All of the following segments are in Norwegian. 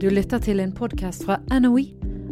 Du lytter til en podkast fra NOE,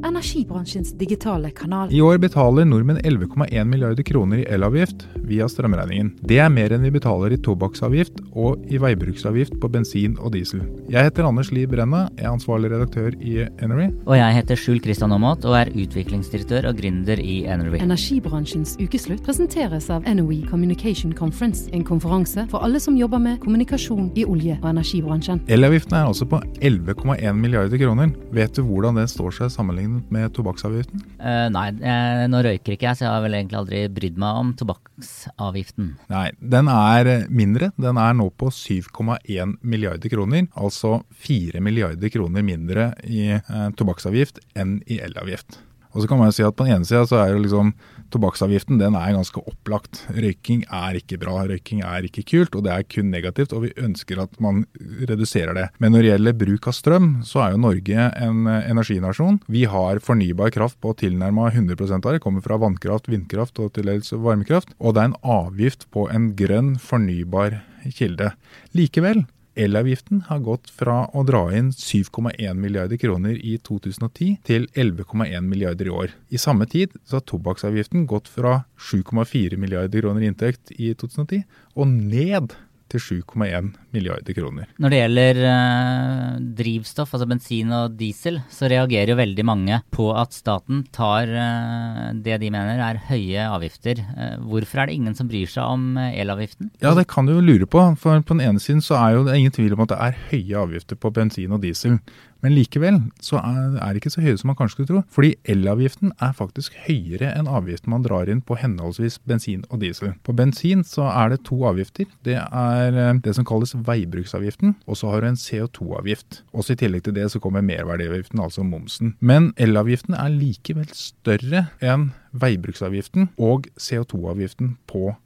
energibransjens digitale kanal. I år betaler nordmenn 11,1 milliarder kroner i elavgift via strømregningen. Det er mer enn vi betaler i tobakksavgift og i veibruksavgift på bensin og diesel. Jeg heter Anders Liv Brenna, er ansvarlig redaktør i Energy. Og jeg heter Skjul Kristian Aamodt og er utviklingsdirektør og gründer i Energy. Energibransjens ukeslutt presenteres av NOE Communication Conference, en konferanse for alle som jobber med kommunikasjon i olje- og energibransjen. Elavgiften er altså på 11,1 milliarder kroner. Vet du hvordan det står seg sammenlignet med tobakksavgiften? Uh, nei, eh, nå røyker ikke jeg, så jeg har vel egentlig aldri brydd meg om tobakksavgiften. Nei, den er mindre. Den er nå på 7,1 milliarder kroner. Altså 4 milliarder kroner mindre i uh, tobakksavgift enn i elavgift. Og så kan man jo si at På den ene sida så er jo liksom tobakksavgiften den er ganske opplagt. Røyking er ikke bra, røyking er ikke kult, og det er kun negativt. Og vi ønsker at man reduserer det. Men når det gjelder bruk av strøm, så er jo Norge en energinasjon. Vi har fornybar kraft på tilnærma 100 av det. Kommer fra vannkraft, vindkraft og til dels varmekraft. Og det er en avgift på en grønn, fornybar kilde. Likevel Elavgiften har gått fra å dra inn 7,1 milliarder kroner i 2010 til 11,1 milliarder i år. I samme tid så har tobakksavgiften gått fra 7,4 milliarder kroner i inntekt i 2010 og ned til 7,1 milliarder kroner. Når det gjelder eh, drivstoff, altså bensin og diesel, så reagerer jo veldig mange på at staten tar eh, det de mener er høye avgifter. Eh, hvorfor er det ingen som bryr seg om elavgiften? Ja, det kan du jo lure på. For på den ene siden så er jo det ingen tvil om at det er høye avgifter på bensin og diesel. Men likevel så er det ikke så høye som man kanskje skulle tro. Fordi elavgiften er faktisk høyere enn avgiften man drar inn på henholdsvis bensin og diesel. På bensin så er det to avgifter. Det er det som kalles veibruksavgiften, og så har du en CO2-avgift. Også i tillegg til det så kommer merverdiavgiften, altså momsen. Men elavgiften er likevel større enn veibruksavgiften og CO2-avgiften på bensin.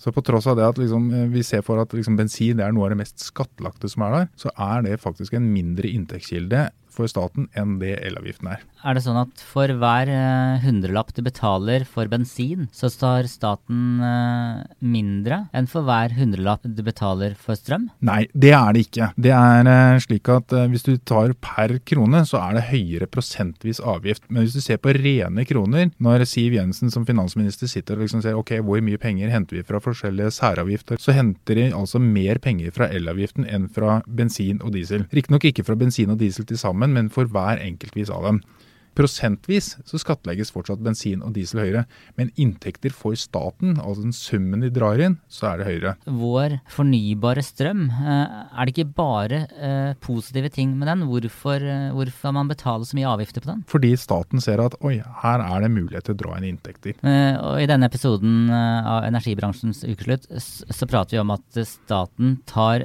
Så på tross av det at liksom, vi ser for at liksom, bensin er noe av det mest skattlagte som er der, så er det faktisk en mindre inntektskilde for staten enn det elavgiften er. Er det sånn at for hver uh, hundrelapp du betaler for bensin, så tar staten uh, mindre enn for hver hundrelapp du betaler for strøm? Nei, det er det ikke. Det er uh, slik at hvis du tar per krone, så er det høyere prosentvis avgift. Men hvis du ser på rene kroner, når Siv Jensen som finansminister sitter og liksom ser ok, hvor mye penger henter vi fra forskjellige særavgifter, så henter de altså mer penger fra elavgiften enn fra bensin og diesel. Riktignok ikke fra bensin og diesel til sammen sammen, men for hver enkeltvis av dem. Prosentvis så skattlegges fortsatt bensin og diesel høyere, men inntekter for staten, altså den summen de drar inn, så er det høyere. Vår fornybare strøm, er det ikke bare positive ting med den? Hvorfor, hvorfor man betaler så mye avgifter på den? Fordi staten ser at oi, her er det mulighet til å dra inn inntekter. Og I denne episoden av energibransjens ukeslutt så prater vi om at staten tar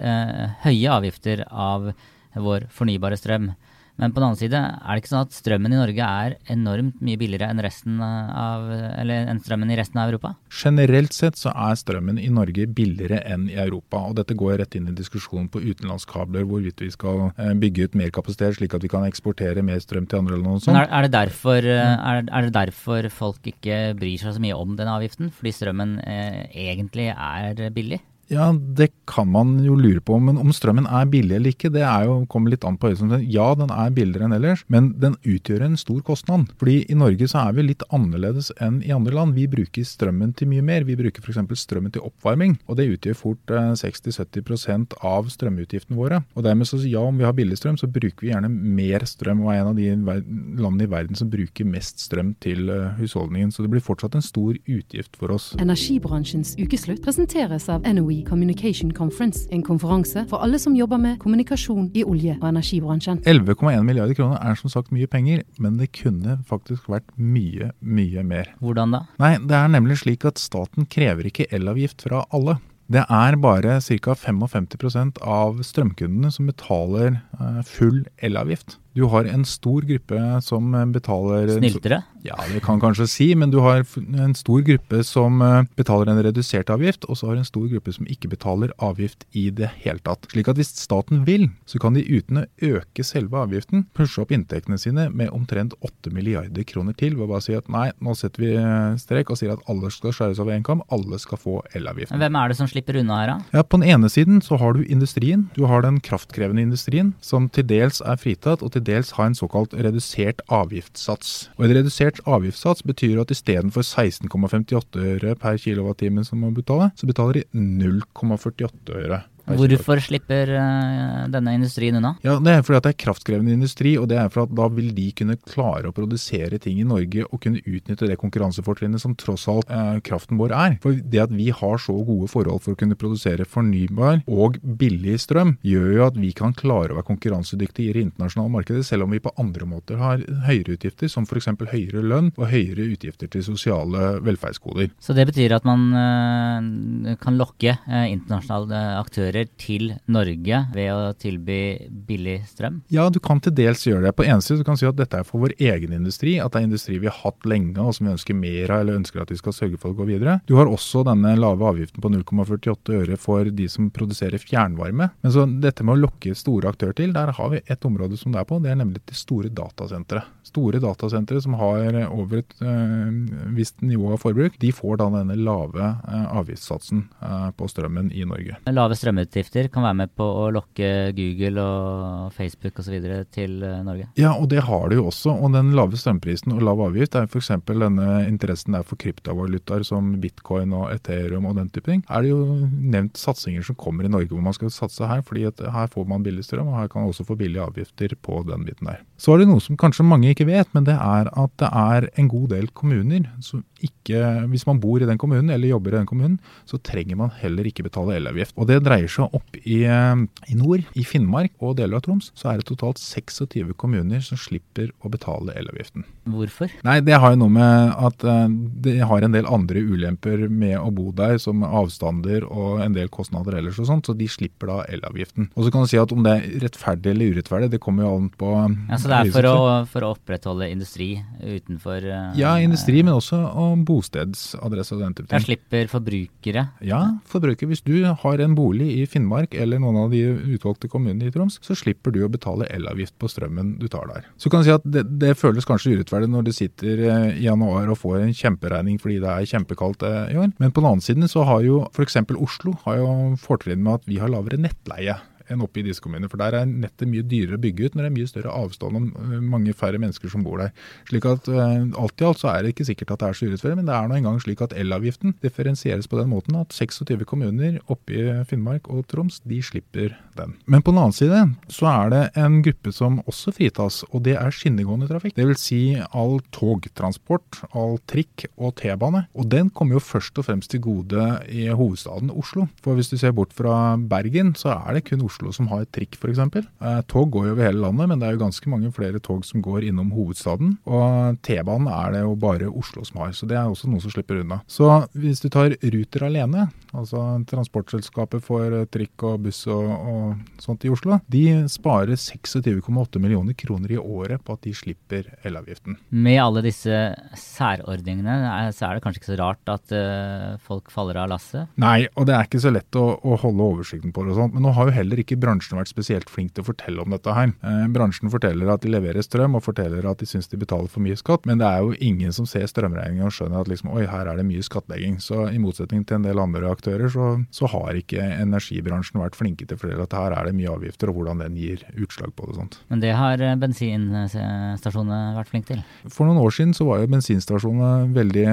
høye avgifter av vår fornybare strøm. Men på den annen side er det ikke sånn at strømmen i Norge er enormt mye billigere enn, av, enn strømmen i resten av Europa? Generelt sett så er strømmen i Norge billigere enn i Europa. og Dette går rett inn i diskusjonen på utenlandskabler, hvorvidt vi skal bygge ut mer kapasitet slik at vi kan eksportere mer strøm til andre land og sånn. Er, er, det derfor, er, er, det derfor folk ikke bryr seg så mye om den avgiften? Fordi strømmen eh, egentlig er billig? Ja, det kan man jo lure på. Men om strømmen er billig eller ikke, det er jo, kommer litt an på øyet. Ja, den er billigere enn ellers, men den utgjør en stor kostnad. Fordi i Norge så er vi litt annerledes enn i andre land. Vi bruker strømmen til mye mer. Vi bruker f.eks. strømmen til oppvarming, og det utgjør fort 60-70% av strømutgiftene våre. Og dermed så ja, om vi har billig strøm, så bruker vi gjerne mer strøm, og er en av de landene i verden som bruker mest strøm til husholdningen. Så det blir fortsatt en stor utgift for oss. Energibransjens ukeslutt presenteres av NOE Communication Conference, en konferanse for alle som jobber med kommunikasjon i olje- og energibransjen. 11,1 milliarder kroner er som sagt mye penger, men det kunne faktisk vært mye, mye mer. Hvordan da? Nei, Det er nemlig slik at staten krever ikke elavgift fra alle. Det er bare ca. 55% av strømkundene som betaler full elavgift. Du har en stor gruppe som betaler Snyltere? Ja, det kan kanskje si, men du har en stor gruppe som eh, betaler en redusert avgift, og så har du en stor gruppe som ikke betaler avgift i det hele tatt. Slik at hvis staten vil, så kan de uten å øke selve avgiften, pushe opp inntektene sine med omtrent 8 milliarder kroner til ved å bare si at nei, nå setter vi eh, strek og sier at alle skal skjæres over én kam, alle skal få elavgift. Hvem er det som slipper unna her, da? Ja, På den ene siden så har du industrien. Du har den kraftkrevende industrien, som til dels er fritatt, og til dels har en såkalt redusert avgiftssats. Og en redusert avgiftssats betyr at istedenfor 16,58 øre per kWt som man betaler, så betaler de 0,48 øre. Hvorfor slipper uh, denne industrien unna? Ja, Det er fordi at det er kraftkrevende industri, og det er for at da vil de kunne klare å produsere ting i Norge og kunne utnytte det konkurransefortrinnet som tross alt eh, kraften vår er. For det at vi har så gode forhold for å kunne produsere fornybar og billig strøm, gjør jo at vi kan klare å være konkurransedyktige i det internasjonale markedet, selv om vi på andre måter har høyere utgifter, som f.eks. høyere lønn og høyere utgifter til sosiale velferdsgoder. Så det betyr at man eh, kan lokke internasjonale aktører eksporterer til Norge ved å tilby billig strøm? Ja, du kan til dels gjøre det. På en side kan du si at dette er for vår egen industri, at det er industri vi har hatt lenge og som vi ønsker mer av eller ønsker at vi skal sørge for å gå videre. Du har også denne lave avgiften på 0,48 øre for de som produserer fjernvarme. Men så dette med å lokke store aktører til, der har vi et område som det er på. Det er nemlig de store datasentre. Store datasentre som har over et øh, visst nivå av forbruk, de får da denne lave øh, avgiftssatsen øh, på strømmen i Norge. Lave strømmer strømutgifter kan være med på å lokke Google og Facebook osv. til eh, Norge? Ja, og det har det jo også. Og den lave strømprisen og lav avgift er f.eks. denne interessen der for kryptovalutaer som bitcoin og Ethereum og den type ting. Er det jo nevnt satsinger som kommer i Norge hvor man skal satse her, fordi at her får man billig strøm, og her kan man også få billige avgifter på den biten der. Så er det noe som kanskje mange ikke vet, men det er at det er en god del kommuner som ikke Hvis man bor i den kommunen eller jobber i den kommunen, så trenger man heller ikke betale elavgift. Og det dreier seg opp i, eh, i, nord, i Finnmark og deler av Troms, så er det totalt 26 kommuner som slipper å betale elavgiften. Hvorfor? Nei, Det har jo noe med at uh, det har en del andre ulemper med å bo der, som avstander og en del kostnader ellers og sånt, så de slipper da elavgiften. Og så kan du si at om det er rettferdig eller urettferdig, det kommer jo an på Ja, Så det er for å, for å opprettholde industri utenfor Ja, industri, men også om bostedsadresse og den type ting. Da slipper forbrukere? Ja, forbrukere. Hvis du har en bolig i Finnmark eller noen av de utvalgte kommunene i Troms, så slipper du å betale elavgift på strømmen du tar der. Så kan du si at det, det føles kanskje urettferdig når du sitter eh, i januar og får en kjemperegning fordi det er kjempekaldt eh, i år, men på den annen side så har jo f.eks. Oslo har jo fortrinn med at vi har lavere nettleie enn oppe i disse kommunene. For der er nettet mye dyrere å bygge ut når det er mye større avstand og eh, mange færre mennesker som bor der. Slik at uh, alt i alt så er det ikke sikkert at det er så urettferdig, men det er nå engang slik at elavgiften differensieres på den måten at 26 kommuner oppe i Finnmark og Troms de slipper den. Men på den annen side så er det en gruppe som også fritas, og det er skinnegående trafikk. Dvs. Si all togtransport, all trikk og T-bane. Og den kommer jo først og fremst til gode i hovedstaden Oslo. For hvis du ser bort fra Bergen, så er det kun Oslo Oslo som har trikk f.eks. Eh, tog går jo over hele landet, men det er jo ganske mange flere tog som går innom hovedstaden. Og T-banen er det jo bare Oslo som har, så det er også noe som slipper unna. Så hvis du tar Ruter alene, altså transportselskapet for trikk og buss og, og sånt i Oslo, de sparer 26,8 millioner kroner i året på at de slipper elavgiften. Med alle disse særordningene, så er det kanskje ikke så rart at uh, folk faller av lasset? Nei, og det er ikke så lett å, å holde oversikten på det og sånt. Men nå har jo heller ikke bransjen vært spesielt flink til å fortelle om dette her. Eh, bransjen forteller at de leverer strøm, og forteller at de syns de betaler for mye skatt, men det er jo ingen som ser strømregninga og skjønner at liksom, oi, her er det mye skattlegging. Så i motsetning til en del andre aktører, så, så har ikke energibransjen vært flinke til å fortelle at her er det mye avgifter, og hvordan den gir utslag på det. sånt. Men det har eh, bensinstasjonene vært flinke til? For noen år siden så var jo bensinstasjonene veldig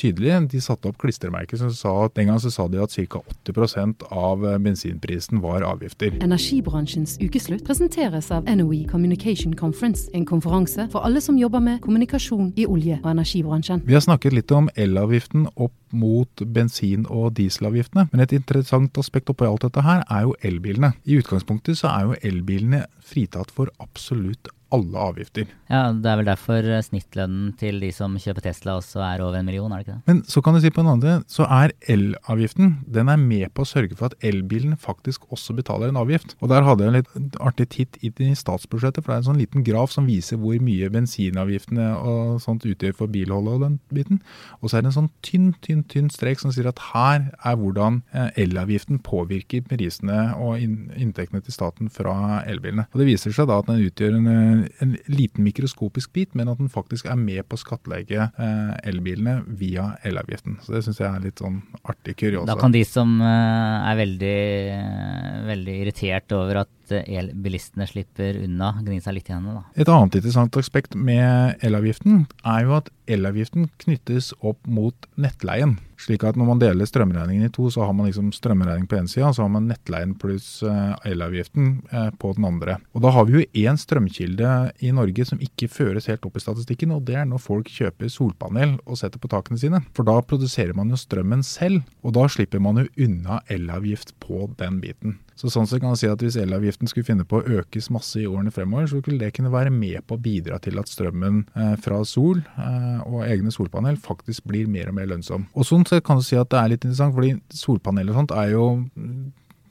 tydelige. De satte opp klistremerker som sa at den gang så sa de at ca. 80% av bensinprisen var avgifter. Energibransjens ukeslutt presenteres av NOE Communication Conference, en konferanse for alle som jobber med kommunikasjon i olje- og energibransjen. Vi har snakket litt om elavgiften opp mot bensin- og dieselavgiftene, men et interessant aspekt oppi alt dette her er jo elbilene. I utgangspunktet så er jo elbilene fritatt for absolutt alle avgifter. Ja, Det er vel derfor eh, snittlønnen til de som kjøper Tesla også er over en million, er det ikke det? Men så kan du si på en annen side, så er elavgiften den er med på å sørge for at elbilen faktisk også betaler en avgift. Og Der hadde jeg en litt artig titt i statsbudsjettet, for det er en sånn liten graf som viser hvor mye bensinavgiftene og sånt utgjør for bilholdet og den biten. Og så er det en sånn tynn, tynn, tynn strek som sier at her er hvordan eh, elavgiften påvirker prisene og inntektene til staten fra elbilene. Og Det viser seg da at den utgjør en, eh, en liten mikroskopisk bit, men at den faktisk er med på å skattlegge eh, elbilene via elavgiften. Så det syns jeg er litt sånn artig kuriosa. Da kan de som er veldig, veldig irritert over at elbilistene slipper unna, gni seg litt i hendene. Et annet interessant aspekt med elavgiften er jo at elavgiften knyttes opp mot nettleien. Slik at når man deler strømregningen i to, så har man liksom strømregning på én side, og så har man nettleien pluss eh, elavgiften eh, på den andre. Og da har vi jo én strømkilde i Norge som ikke føres helt opp i statistikken, og det er når folk kjøper solpanel og setter på takene sine. For da produserer man jo strømmen selv, og da slipper man jo unna elavgift på den biten. Så sånn sett kan man si at Hvis elavgiften skulle finne på å økes masse i årene fremover, så skulle det kunne være med på å bidra til at strømmen eh, fra sol og egne solpanel faktisk blir mer og mer lønnsom. Og Sånn sett kan du si at det er litt interessant, fordi solpanel og sånt er jo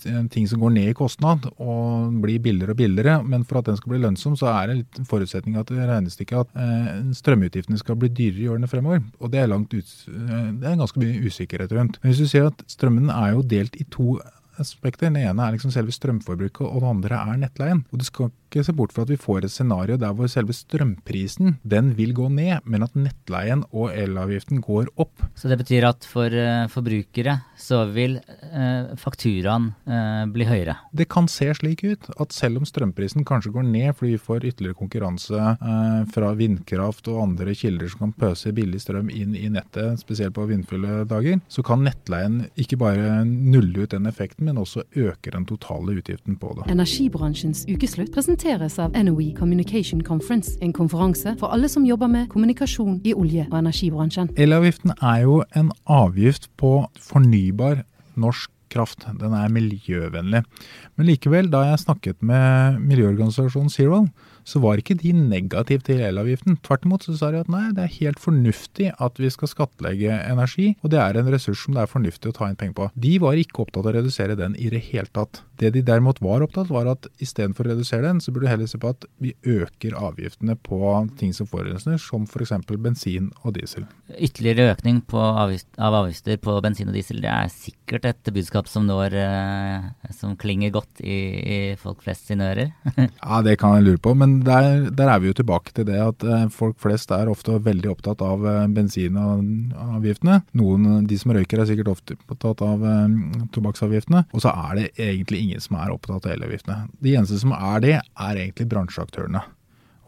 en ting som går ned i kostnad og blir billigere og billigere. Men for at den skal bli lønnsom, så er det litt en forutsetning at regnestykket at eh, strømutgiftene skal bli dyrere i årene fremover. Og det er, langt ut, det er ganske mye usikkerhet rundt. Men hvis du ser at strømmen er jo delt i to aspekter. Den ene er liksom selve strømforbruket, og det andre er nettleien. Og Du skal ikke se bort fra at vi får et scenario der hvor selve strømprisen den vil gå ned, men at nettleien og elavgiften går opp. Så det betyr at for uh, forbrukere så vil uh, fakturaen uh, bli høyere? Det kan se slik ut at selv om strømprisen kanskje går ned fordi vi får ytterligere konkurranse fra vindkraft og andre kilder som kan pøse billig strøm inn i nettet, spesielt på vindfulle dager, så kan nettleien ikke bare nulle ut den effekten, men også øke den totale utgiften på det. Energibransjens ukeslutt presenteres av NOE Communication Conference, en konferanse for alle som jobber med kommunikasjon i olje- og energibransjen. Elavgiften er jo en avgift på fornybar norsk kraft. Den er miljøvennlig. Men likevel, da jeg snakket med miljøorganisasjonen Zero, så var ikke de negative til elavgiften. Tvert imot så sa de at nei, det er helt fornuftig at vi skal skattlegge energi, og det er en ressurs som det er fornuftig å ta inn penger på. De var ikke opptatt av å redusere den i det hele tatt. Det de derimot var opptatt var at istedenfor å redusere den, så burde du heller se på at vi øker avgiftene på ting som forurenser, som f.eks. bensin og diesel. Ytterligere økning avgift, av avgifter på bensin og diesel, det er sikkert et budskap som når eh, som klinger godt i, i folk flest sine ører? ja, det kan jeg lure på. men der, der, er vi jo tilbake til det at eh, folk flest er ofte veldig opptatt av eh, bensinavgiftene. Noen, de som røyker er sikkert ofte opptatt av tobakksavgiftene. Og så er det egentlig ingen som er opptatt av elavgiftene. De eneste som er det, er egentlig bransjeaktørene.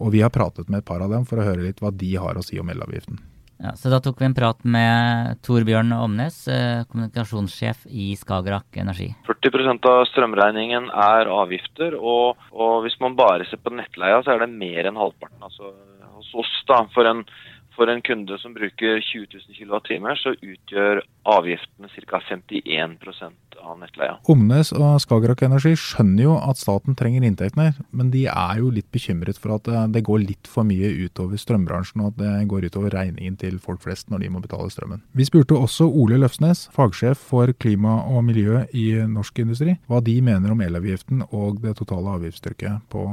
Og vi har pratet med et par av dem for å høre litt hva de har å si om elavgiften. Ja, så da tok vi en prat med Torbjørn Omnes, eh, kommunikasjonssjef i Skagerrak Energi. 40% av strømregningen er avgifter, og, og, hvis man bare ser på nettleia, så er det mer enn halvparten. Altså, hos oss, da, for en, for en kunde som bruker 20 000 kWt, så utgjør avgiftene ca. 51 av nettleia. Omnes og Skagerrak Energi skjønner jo at staten trenger inntektene, men de er jo litt bekymret for at det går litt for mye utover strømbransjen, og at det går utover regningen til folk flest når de må betale strømmen. Vi spurte også Ole Løfsnes, fagsjef for klima og miljø i Norsk Industri, hva de mener om elavgiften og det totale avgiftstrykket på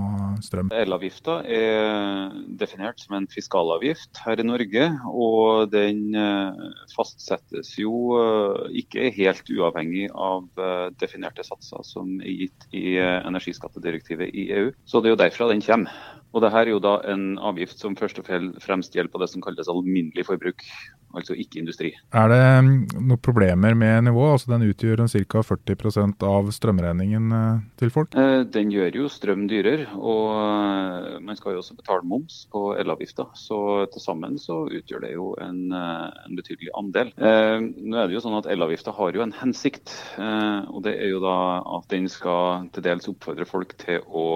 strøm. Elavgifta er definert som en fiskalavgift her i Norge, og den eh, fastsettes jo eh, ikke helt uavhengig av av eh, definerte satser som er gitt i eh, energiskattedirektivet i EU. Så det er jo derfra den kommer. Og det her er jo da en avgift som først og fremst gjelder på det som kalles alminnelig forbruk altså ikke industri. Er det mm, noen problemer med nivået? Altså Den utgjør ca. 40% av strømregningen eh, til folk? Den gjør jo strøm dyrere, og man skal jo også betale moms på elavgifta. Så til sammen så utgjør det jo en, en betydelig andel. Nå er det jo sånn at Elavgifta har jo en hensikt, og det er jo da at den skal til dels oppfordre folk til å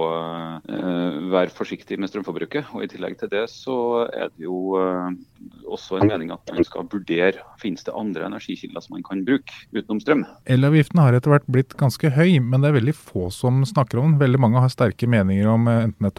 være forsiktig med strømforbruket. Og i tillegg til det så er det jo også en mening at man skal vurdere finnes det andre energikilder som man kan bruke utenom strøm. Elavgiften har etter hvert blitt ganske høy, men det er veldig få som snakker om den. Veldig mange har sterke meninger om eh, enten det er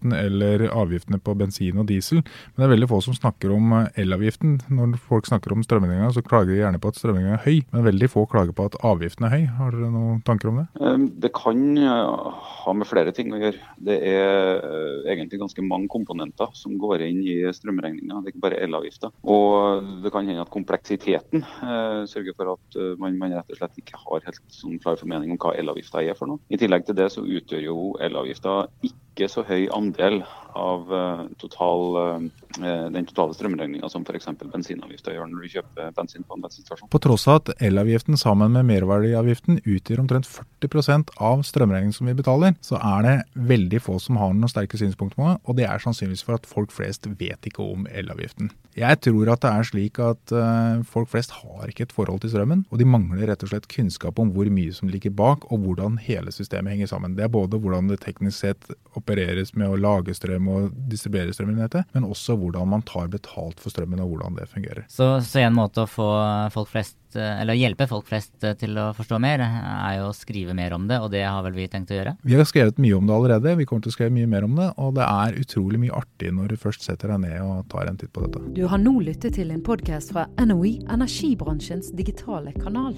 tobakksavgiften eller avgiftene på bensin og diesel. Men det er veldig få som snakker om eh, elavgiften. Når folk snakker om strømregninga, så klager de gjerne på at strømregninga er høy, men veldig få klager på at avgiften er høy. Har dere noen tanker om det? Ehm, det kan ha med flere ting å gjøre. Det er egentlig ganske mange komponenter som går inn i strømregninga. Det er ikke bare elavgifta. Og det kan hende at kompleksiteten eh, sørger for at man, man, rett og slett ikke har helt sånn klar formening om hva elavgifta er for noe. I tillegg til det så utgjør jo elavgifta ikke så høy andel av uh, total, uh, den totale strømregninga som f.eks. bensinavgifta gjør når du kjøper bensin på en bensinstasjon. På tross av at elavgiften sammen med merverdiavgiften utgjør omtrent 40% av strømregningen som vi betaler, så er det veldig få som har noen sterke synspunkter på det, og det er sannsynligvis for at folk flest vet ikke om elavgiften. Jeg tror at det er slik at uh, folk flest har ikke et forhold til strømmen, og de mangler rett og slett kunnskap om hvor mye som ligger bak, og hvordan hele systemet henger sammen. Det er både hvordan det teknisk sett opereres med å lage strøm og distribuere strøm i nettet, men også hvordan man tar betalt for strømmen og hvordan det fungerer. Så, så en måte å få folk flest Eh, eller hjelpe folk flest eh, til å forstå mer, er jo å skrive mer om det, og det har vel vi tenkt å gjøre? Vi har skrevet mye om det allerede, vi kommer til å skrive mye mer om det, og det er utrolig mye artig når du først setter deg ned og tar en titt på dette. Du har nå lyttet til en podkast fra NOE, energibransjens digitale kanal.